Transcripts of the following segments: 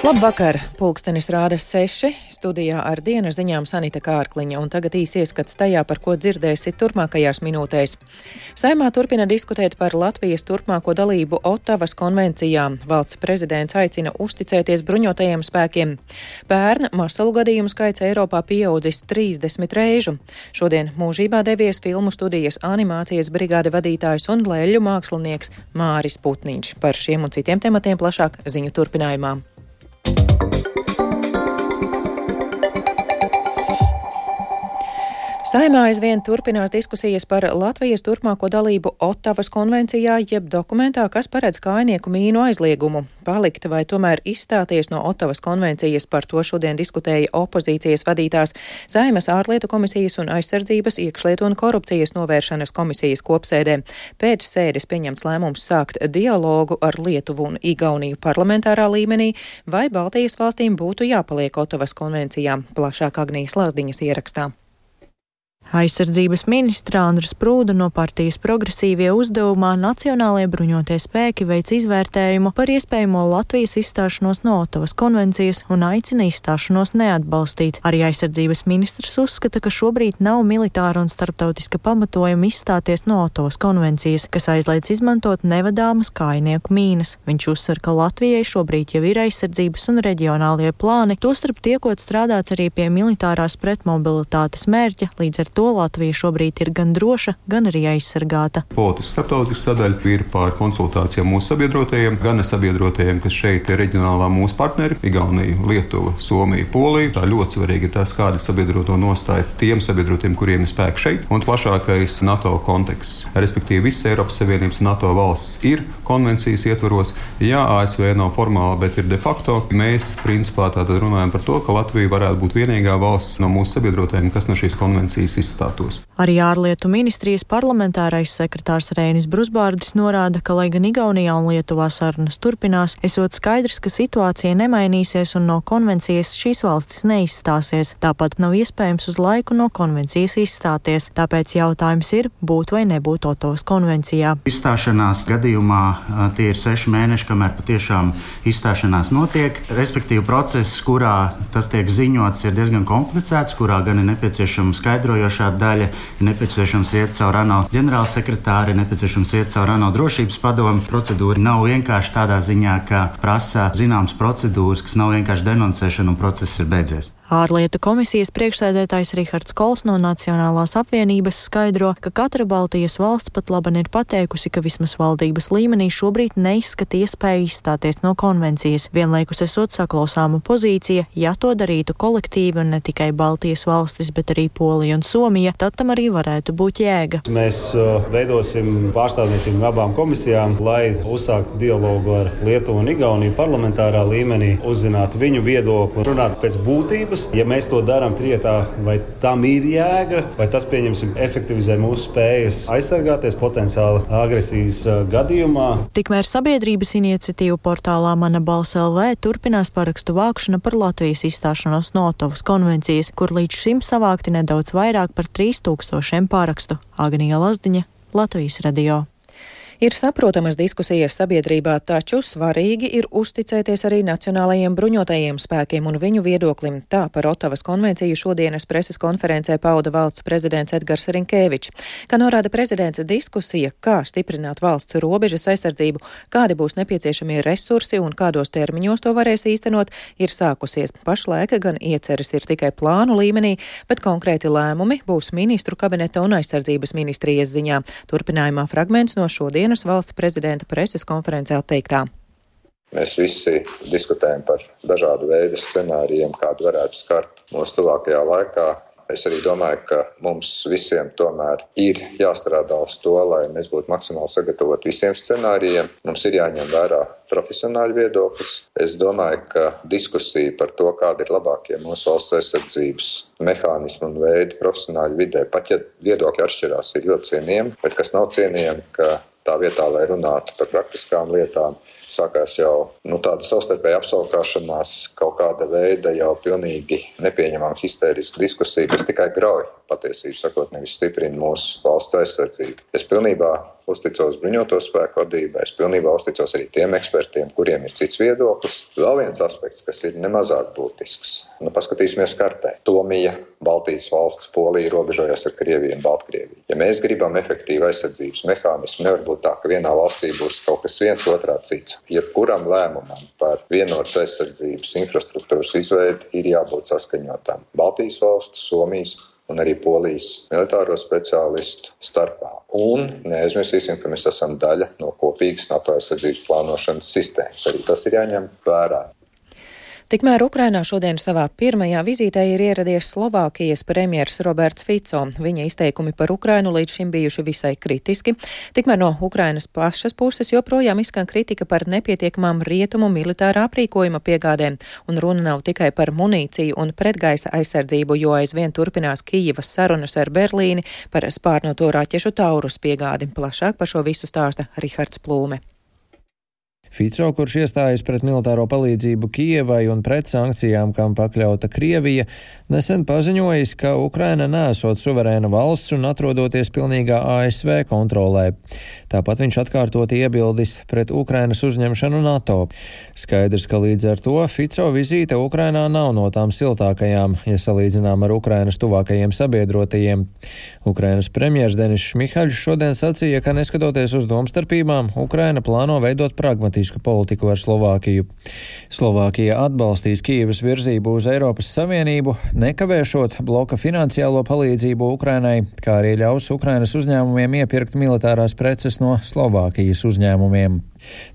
Labvakar! Pulkstenis rāda seši, studijā ar dienas ziņām Sanita Kārkliņa, un tagad īsi ieskats tajā, par ko dzirdēsiet turpmākajās minūtēs. Saimā turpina diskutēt par Latvijas turpmāko dalību Otavas konvencijā. Valsts prezidents aicina uzticēties bruņotajiem spēkiem. Pērn masalu gadījumu skaits Eiropā pieaudzis 30 reižu. Šodien mūžībā devies filmu studijas animācijas brigāde vadītājs un lēļu mākslinieks Māris Putniņš. Par šiem un citiem tematiem plašāk ziņu turpinājumā. Saimā aizvien turpinās diskusijas par Latvijas turpmāko dalību Ottavas konvencijā, jeb dokumentā, kas paredz kainieku mīnu aizliegumu. Palikt vai tomēr izstāties no Ottavas konvencijas par to šodien diskutēja opozīcijas vadītās Saimas ārlietu komisijas un aizsardzības iekšlietu un korupcijas novēršanas komisijas kopsēdē. Pēc sēdes pieņemts lēmums sākt dialogu ar Lietuvu un Igauniju parlamentārā līmenī, vai Baltijas valstīm būtu jāpaliek Ottavas konvencijā. Plašāk Agnijas Lāsdiņas ierakstā. Aizsardzības ministra Andras Prūda no partijas progresīvie uzdevumā Nacionālajie bruņotie spēki veic izvērtējumu par iespējamo Latvijas izstāšanos no Otavas konvencijas un aicina izstāšanos neatbalstīt. Arī aizsardzības ministrs uzskata, ka šobrīd nav militāra un starptautiska pamatojuma izstāties no Otavas konvencijas, kas aizliedz izmantot nevadāmas kainieku mīnas. Viņš uzsver, ka Latvijai šobrīd jau ir aizsardzības un reģionālie plāni, tostarp tiekot strādāts arī pie militārās pretmobilitātes mērķa līdz ar to to Latvija šobrīd ir gan droša, gan arī aizsargāta. Politiski starptautiski sadaļa ir pār konsultācijām mūsu sabiedrotajiem, gan sabiedrotajiem, kas šeit ir reģionālā mūsu partneri - Igaunija, Lietuva, Somija, Polija. Tā ļoti svarīgi ir tas, kāda sabiedroto nostāja tiem sabiedrotiem, kuriem ir spēki šeit, un plašākais NATO konteksts. Respektīvi, visas Eiropas Savienības NATO valsts ir konvencijas ietvaros. Jā, ASV nav formāli, bet ir de facto. Mēs principā runājam par to, ka Latvija varētu būt vienīgā valsts no mūsu sabiedrotajiem, kas no šīs konvencijas aizstātos. Arī ārlietu ministrijas parlamentārais sekretārs Rēnis Brusbārdis norāda, ka, lai gan Igaunijā un Lietuvā sarunas turpinās, esot skaidrs, ka situācija nemainīsies un no konvencijas šīs valstis neizstāsies. Tāpat nav iespējams uz laiku no konvencijas izstāties. Tāpēc jautājums ir, būt vai nebūt Otovas konvencijā. Izstāšanās gadījumā tie ir seši mēneši, kamēr patiešām izstāšanās notiek. Respektīvi, process, kurā tas tiek ziņots, ir diezgan komplicēts, kurā gan ir nepieciešama skaidrojoša vadošā daļa, ir nepieciešams iet caur ANO ģenerālsekretāri, ir nepieciešams iet caur ANO drošības padomu. Procedūra nav vienkārši tādā ziņā, ka prasa zināmas procedūras, kas nav vienkārši denoncēšana un process ir beidzies. Ārlietu komisijas priekšsēdētājs Rihards Kols no Nacionālās apvienības skaidro, ka katra Baltijas valsts pat laban ir pateikusi, ka vismaz valdības līmenī šobrīd neizskata iespēju izstāties no konvencijas, vienlaikus esot saklausāma pozīcija, ja to darītu kolektīvi un ne tikai Baltijas valstis, bet arī Polija un Somija, tad tam arī varētu būt jēga. Mēs uh, veidosim pārstāvniecību abām komisijām, lai uzsāktu dialogu ar Lietuvu un Igauniju parlamentārā līmenī, uzzinātu viņu viedokli, runāt pēc būtības puses. Ja mēs to darām trietā, vai tam ir jēga, vai tas, pieņemsim, efektivizē mūsu spējas aizsargāties potenciāli agresijas gadījumā. Tikmēr sabiedrības iniciatīvu portālā Mana balss LV turpinās parakstu vākšana par Latvijas izstāšanos no Otavas konvencijas, kur līdz šim savākti nedaudz vairāk par 3000 pārakstu. Agnija Lazdiņa, Latvijas radio. Ir saprotamas diskusijas sabiedrībā, taču svarīgi ir uzticēties arī nacionālajiem bruņotajiem spēkiem un viņu viedoklim. Tā par Otavas konvenciju šodienas preses konferencē pauda valsts prezidents Edgars Rinkēvičs. Kā norāda prezidents, diskusija, kā stiprināt valsts robežas aizsardzību, kādi būs nepieciešamie resursi un kādos termiņos to varēs īstenot, ir sākusies. Pašlaik gan ieceres ir tikai plānu līmenī, bet konkrēti lēmumi būs ministru kabineta un aizsardzības ministrijas ziņā. Turpinājumā fragments no šodienas dienas valsts prezidenta preses konferencē teiktā. Mēs visi diskutējam par dažādu veidu scenārijiem, kādu varētu skart mūsu tuvākajā laikā. Es arī domāju, ka mums visiem tomēr ir jāstrādā uz to, lai mēs būtu maksimāli sagatavoti visiem scenārijiem. Mums ir jāņem vērā profesionāļu viedoklis. Es domāju, ka diskusija par to, kāda ir labākie mūsu valsts aizsardzības mehānismi un veidi profesionāļu vidē, pat ja viedokļi atšķirās, ir ļoti cienījami. Bet kas nav cienījami, ka tā vietā, lai runātu par praktiskām lietām, sākās jau nu, tāda savstarpēja apskaukšanās, kaut kāda veida jau pilnīgi nepieņemama histēriska diskusija, kas tikai grauj patiesību sakot, nevis stiprina mūsu valsts aizsardzību. Es pilnībā uzticos bruņoto spēku vadībai, es pilnībā uzticos arī tiem ekspertiem, kuriem ir cits viedoklis. Vēl viens aspekts, kas ir nemazāk būtisks. Nu, paskatīsimies kartē. Somija, Baltijas valsts, Polija robežojas ar Krieviju un Baltkrieviju. Ja mēs gribam efektīvu aizsardzības mehānismu, nevar būt tā, ka vienā valstī būs kaut kas viens, otrā cits. Jebkuram lēmumam par vienotas aizsardzības infrastruktūras izveidi ir jābūt saskaņotam Baltijas valsts, Somijas un arī polijas militāro speciālistu starpā. Un neaizmirsīsim, ka mēs esam daļa no kopīgas NATO aizsardzības plānošanas sistēmas. Arī tas ir jāņem vērā. Tikmēr Ukrainā šodien savā pirmajā vizītē ir ieradies Slovākijas premjers Roberts Fico. Viņa izteikumi par Ukrainu līdz šim bijuši visai kritiski. Tikmēr no Ukrainas pašas puses joprojām izskan kritika par nepietiekamām rietumu militārā aprīkojuma piegādēm, un runa nav tikai par munīciju un pretgaisa aizsardzību, jo aizvien turpinās Kijivas sarunas ar Berlīni par spārnoto raķešu taurus piegādi. Plašāk par šo visu stāsta Rihards Plūme. Fico, kurš iestājas pret militāro palīdzību Kievai un pret sankcijām, kam pakļauta Krievija, nesen paziņojis, ka Ukraina nesot suverēna valsts un atrodoties pilnīgā ASV kontrolē. Tāpat viņš atkārtot iebildis pret Ukrainas uzņemšanu NATO. Skaidrs, ka līdz ar to Fico vizīte Ukrainā nav no tām siltākajām, ja salīdzinām ar Ukrainas tuvākajiem sabiedrotajiem. Ukrainas premjers Denis Šmihaļs šodien sacīja, ka neskatoties uz domstarpībām, Ukraina plāno veidot pragmatismu pragmatisku politiku ar Slovākiju. Slovākija atbalstīs Kīvas virzību uz Eiropas Savienību, nekavēršot bloka finansiālo palīdzību Ukrainai, kā arī ļaus Ukrainas uzņēmumiem iepirkt militārās preces no Slovākijas uzņēmumiem.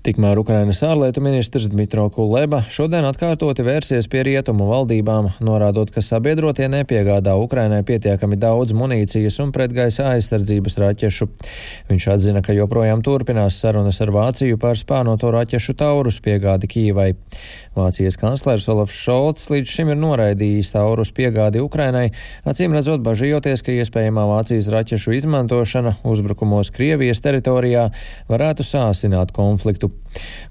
Tikmēr Ukrainas ārlietu ministrs Dmitro Kuleba šodien atkārtoti vērsies pie rietumu valdībām, norādot, ka sabiedrotie nepiegādā Ukrainai pietiekami daudz munīcijas un pretgaisa aizsardzības raķešu. Viņš atzina, ka joprojām turpinās sarunas ar Vāciju par spānoto raķešu taurus piegādi Kīvai. Vācijas kanclers Olafs Šolts līdz šim ir noraidījis taurus piegādi Ukrainai, acīm redzot bažījoties, ka iespējamā Vācijas raķešu izmantošana uzbrukumos Krievijas teritorijā varētu sāsināt konfliktu.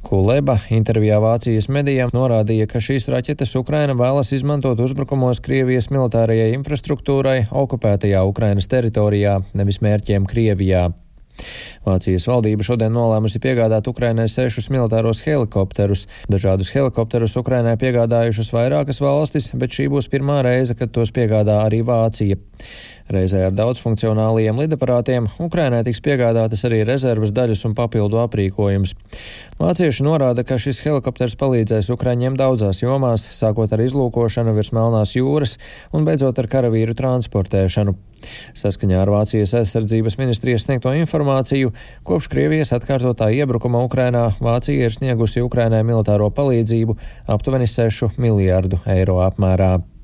Kuleba intervijā Vācijas medijām norādīja, ka šīs raķetes Ukraina vēlas izmantot uzbrukumos Krievijas militārajai infrastruktūrai okupētajā Ukrainas teritorijā, nevis mērķiem Krievijā. Vācijas valdība šodien nolēmusi piegādāt Ukrainai sešus militāros helikopterus. Dažādus helikopterus Ukrainai piegādājušas vairākas valstis, bet šī būs pirmā reize, kad tos piegādā arī Vācija. Reizē ar daudzfunkcionāliem lidaparātiem Ukrainai tiks piegādātas arī rezerves daļas un papildu aprīkojums. Vācieši norāda, ka šis helikopters palīdzēs Ukraiņiem daudzās jomās, sākot ar izlūkošanu virs Melnās jūras un beidzot ar karavīru transportēšanu. Saskaņā ar Vācijas aizsardzības ministrijas sniegto informāciju, kopš Krievijas atkārtotā iebrukuma Ukrainā Vācija ir sniegusi Ukrainai militāro palīdzību aptuveni 6 miljārdu eiro apmērā.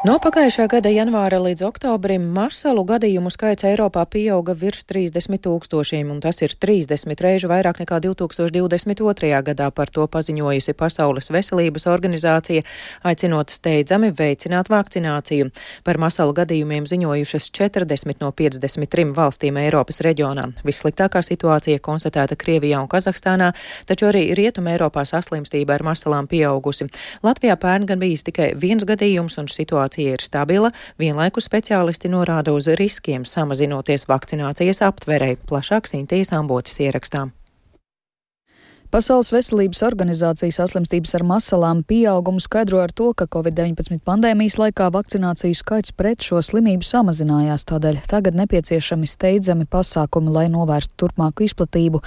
No pagājušā gada janvāra līdz oktobrim marsalu gadījumu skaits Eiropā pieauga virs 30 tūkstošiem, un tas ir 30 reižu vairāk nekā 2022. gadā. Par to paziņojusi Pasaules veselības organizācija, aicinot steidzami veicināt vakcināciju. Par masalu gadījumiem ziņojušas 40 no 53 valstīm Eiropas reģionā. Vissliktākā situācija konstatēta Krievijā un Kazahstānā, taču arī Rietuma Eiropā saslimstība ar masalām pieaugusi. Latvijā pērn gan bijis tikai viens gadījums, un situācija situācija ir stabila, vienlaikus speciālisti norāda uz riskiem samazinoties vakcinācijas aptverei. Plašāk Sintīs ambotis ierakstām. Pasaules veselības organizācija saslimstības ar masalām pieaugumu skaidro ar to, ka Covid-19 pandēmijas laikā vakcināciju skaits pret šo slimību samazinājās, tādēļ tagad nepieciešami steidzami pasākumi, lai novērstu turpmāku izplatību.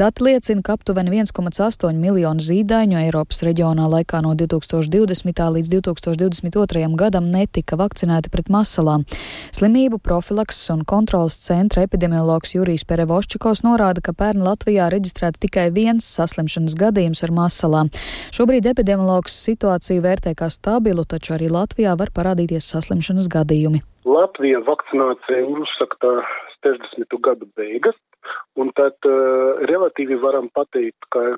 Dati liecina, ka aptuveni 1,8 miljonu zīdaiņu Eiropas reģionā laikā no 2020. līdz 2022. gadam netika vakcinēti pret masalām. Slimību profilakses un kontrolas centra epidemiologs Jurijs Perevoščikovs norāda, ka pērn Latvijā reģistrēts tikai viens saslimstības saslimšanas gadījums ar masalām. Šobrīd epidemiologs situāciju vērtē kā stabilu, taču arī Latvijā var parādīties saslimšanas gadījumi. Latvija vakcinācija uzsakta 60. gadu beigas, un tad uh, relatīvi varam pateikt, ka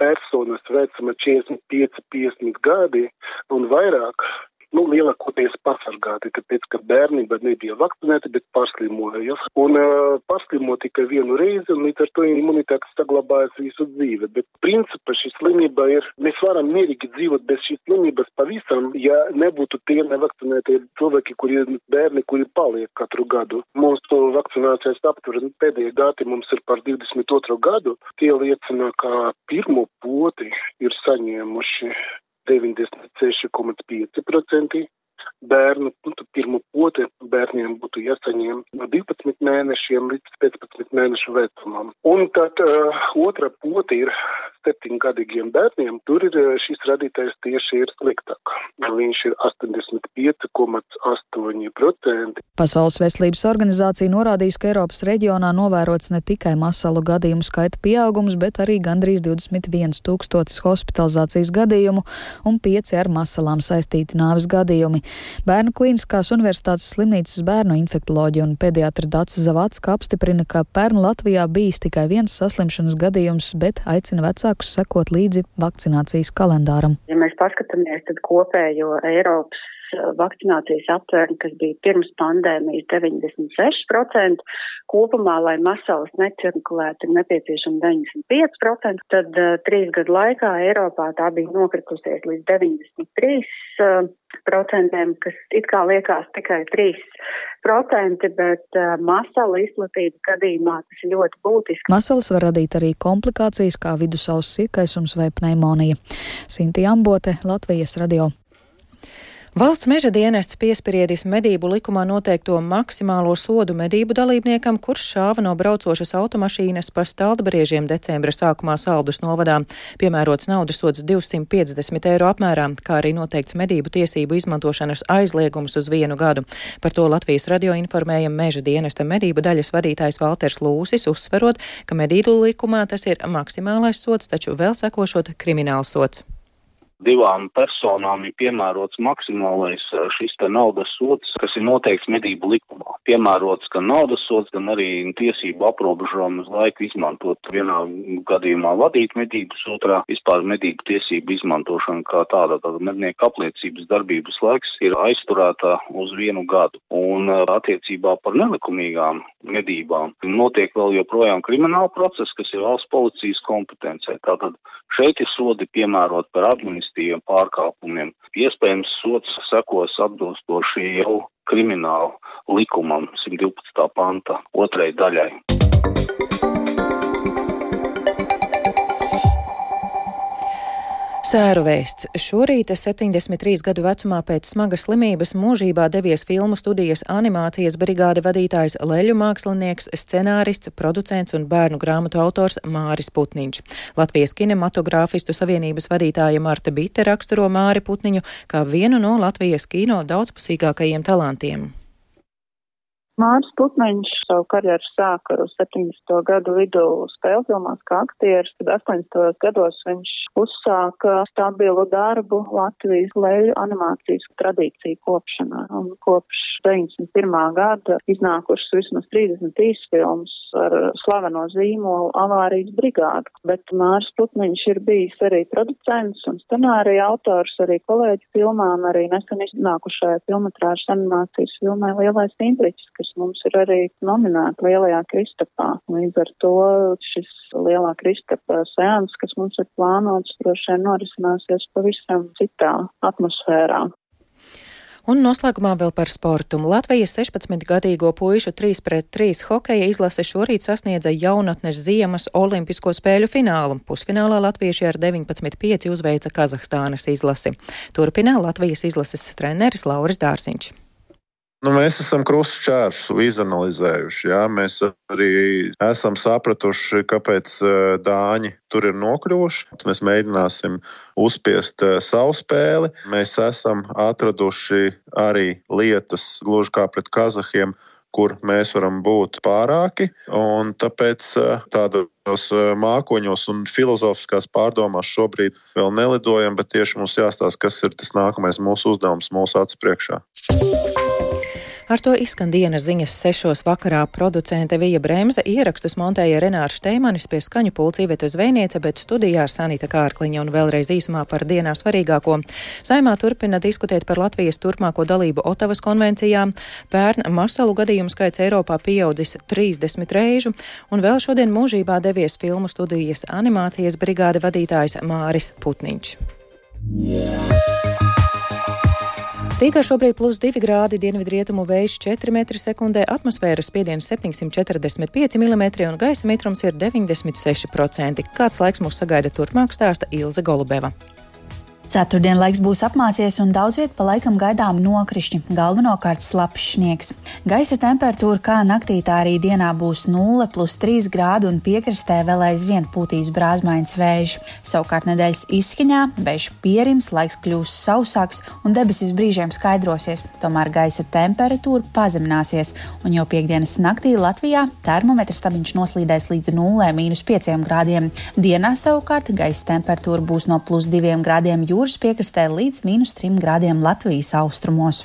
personas vecuma 45, 50 gadi un vairāk nu, lielākoties pasargāti, tāpēc, ka bērnība nebija vakcinēta, bet pārslimoja. Ja? Un uh, pārslimo tikai vienu reizi, un līdz ar to imunitāte saglabājas visu dzīvi. Bet principā šī slimība ir, mēs varam mierīgi dzīvot bez šīs slimības pavisam, ja nebūtu tie nevakcinētie cilvēki, kuri bērni, kuri paliek katru gadu. Mūsu vakcinācijas aptver pēdējie dati mums ir par 22. gadu. Tie liecina, ka pirmo poti ir saņēmuši 96,5% bērnu, nu, pirmo poti bērniem būtu jāsaņem no 12 mēnešiem līdz 15 mēnešu vecumam. Un tad uh, otra poti ir septiņgadīgiem bērniem. Tur ir šis radītājs tieši ir sliktāk. Viņš ir 85,8%. Pasaules veselības organizācija norādījis, ka Eiropas reģionā novērots ne tikai masalu gadījumu skaita pieaugums, bet arī gandrīz 21 tūkstotis hospitalizācijas gadījumu un 5 ar masalām saistīti nāves gadījumi. Bērnu klīniskās universitātes slimnīcas bērnu infektoloģija un pediatra Dācis Zavacka apstiprina, ka pērn Latvijā bijis tikai viens saslimšanas gadījums, bet aicina vecākus sekot līdzi vakcinācijas kalendāram. Ja mēs paskatāmies, tad kopējo Eiropas vakcinācijas aptvērumu, kas bija pirms pandēmijas 96%, kopumā, lai masalas necirkulētu, ir nepieciešama 95%, tad uh, trīs gadu laikā Eiropā tā bija nokritusies līdz 93%, uh, procentiem, kas it kā liekas tikai 3%, bet uh, masala izplatība gadījumā tas ir ļoti būtiski. Masalas var radīt arī komplikācijas kā vidusauss sirkaisums vai pneimonija. Sinti Ambote, Latvijas radio. Valsts meža dienests piespriedis medību likumā noteikto maksimālo sodu medību dalībniekam, kurš šāva no braucošas automašīnas pa staldbriežiem decembra sākumā Saldus novadā. Piemērots naudas sods 250 eiro apmērā, kā arī noteikts medību tiesību izmantošanas aizliegums uz vienu gadu. Par to Latvijas radio informēja meža dienesta medību daļas vadītājs Valters Lūsis, uzsverot, ka medību likumā tas ir maksimālais sods, taču vēl sekošot krimināls sods divām personām ir piemērots maksimālais eh, šis te naudas sots, kas ir noteikts medību likumā. Piemērots gan naudas sots, gan arī tiesību aprobežojumu uz laiku izmantot. Vienā gadījumā vadīt medības, otrā vispār medību tiesību izmantošana kā tāda, tāda mednieku apliecības darbības laiks ir aizturēta uz vienu gadu. Un eh, attiecībā par nelikumīgām medībām notiek vēl joprojām krimināla process, kas ir valsts policijas kompetencē. Tātad šeit ir sodi piemērot par administratīviem pārkāpumiem. Iespējams, sots sekos atbilstoši jau kriminālu likumam 112. panta otrai daļai. Sēru vēsts. Šorīt 73 gadu vecumā pēc smagas slimības mūžībā devies filmu studijas animācijas brigāde vadītājs leļu mākslinieks, scenārists, producents un bērnu grāmatu autors Māris Putniņš. Latvijas kinematogrāfistu savienības vadītāja Marta Bite raksturo Māri Putniņu kā vienu no Latvijas kino daudzpusīgākajiem talantiem. Māris Putniņš savu karjeru sāka 70. gadu vidū spēļu filmās kā aktieris, tad 80. gados viņš uzsāka stabilu darbu Latvijas leju animācijas tradīciju kopšanā. Un kopš 91. gada iznākušas vismaz 33 filmas ar slaveno zīmolu avārijas brigādu. Bet Māris Putniņš ir bijis arī producents un scenārija autors arī kolēģi filmām, arī nesen iznākušajā filmatrāžas animācijas filmai Lielais Intriķis, kas kas mums ir arī nominēta Lielajā Kristapā. Līdz ar to šis Lielā Kristapa seans, kas mums ir plānots, droši vien norisināsies pavisam citā atmosfērā. Un noslēgumā vēl par sportu. Latvijas 16-gadīgo puišu 3 pret 3 hokeja izlase šorīt sasniedza jaunatnes ziemas olimpisko spēļu finālu. Pusfinālā latvieši ar 19-5 uzveica Kazahstānas izlasi. Turpinā Latvijas izlases treneris Lauris Dārziņš. Nu, mēs esam krustšķēršus izanalizējuši. Jā. Mēs arī esam sapratuši, kāpēc e, dāņi tur ir nokļuvuši. Mēs mēģināsim uzspiest e, savu spēli. Mēs esam atraduši arī lietas, gluži kā pret kazahiem, kur mēs varam būt pārāki. Tāpēc e, tādos mākoņos un filozofiskās pārdomās šobrīd vēl nelidojam, bet tieši mums jāstāsta, kas ir tas nākamais mūsu uzdevums mūsu acu priekšā. Ar to izskan dienas ziņas sešos vakarā. Producente Vija Bremse ierakstus montēja Renārs Šteimanis pie skaņu pulcīvietas zvejniece, bet studijā Sanita Kārkliņa un vēlreiz īsumā par dienā svarīgāko. Saimā turpina diskutēt par Latvijas turpmāko dalību Otavas konvencijā. Pērn masalu gadījumu skaits Eiropā pieaudzis 30 reižu, un vēl šodien mūžībā devies filmu studijas animācijas brigāde vadītājs Māris Putniņš. Yeah. Rīgā šobrīd plus 2 grādi, dienvidrietumu vējš 4 m2, atmosfēras spiediens 745 mm un gaisa mitrums ir 96%. Kāds laiks mūs sagaida turpmāk stāsta Ilze Golubeva. Ceturtdien laiks būs apmācies un daudz vietā pa laikam gaidām nokrišņi, galvenokārt slapjš sniegs. Gaisa temperatūra kā naktī, tā arī dienā būs 0, plus 3 grādi un piekrastē vēl aizvien pūtīs brāzmains vējš. Savukārt nedēļas izskaņā vējš pierims, laiks kļūs sausāks un debesis brīžiem skaidrosies. Tomēr gaisa temperatūra pazemināsies, un jau piekdienas naktī Latvijā termometra stabiņš noslīdēs līdz 0,5 grādiem. Dienā savukārt gaisa temperatūra būs no plus 2 grādiem jūras jūras piekrastē līdz mīnus 3 grādiem Latvijas austrumos.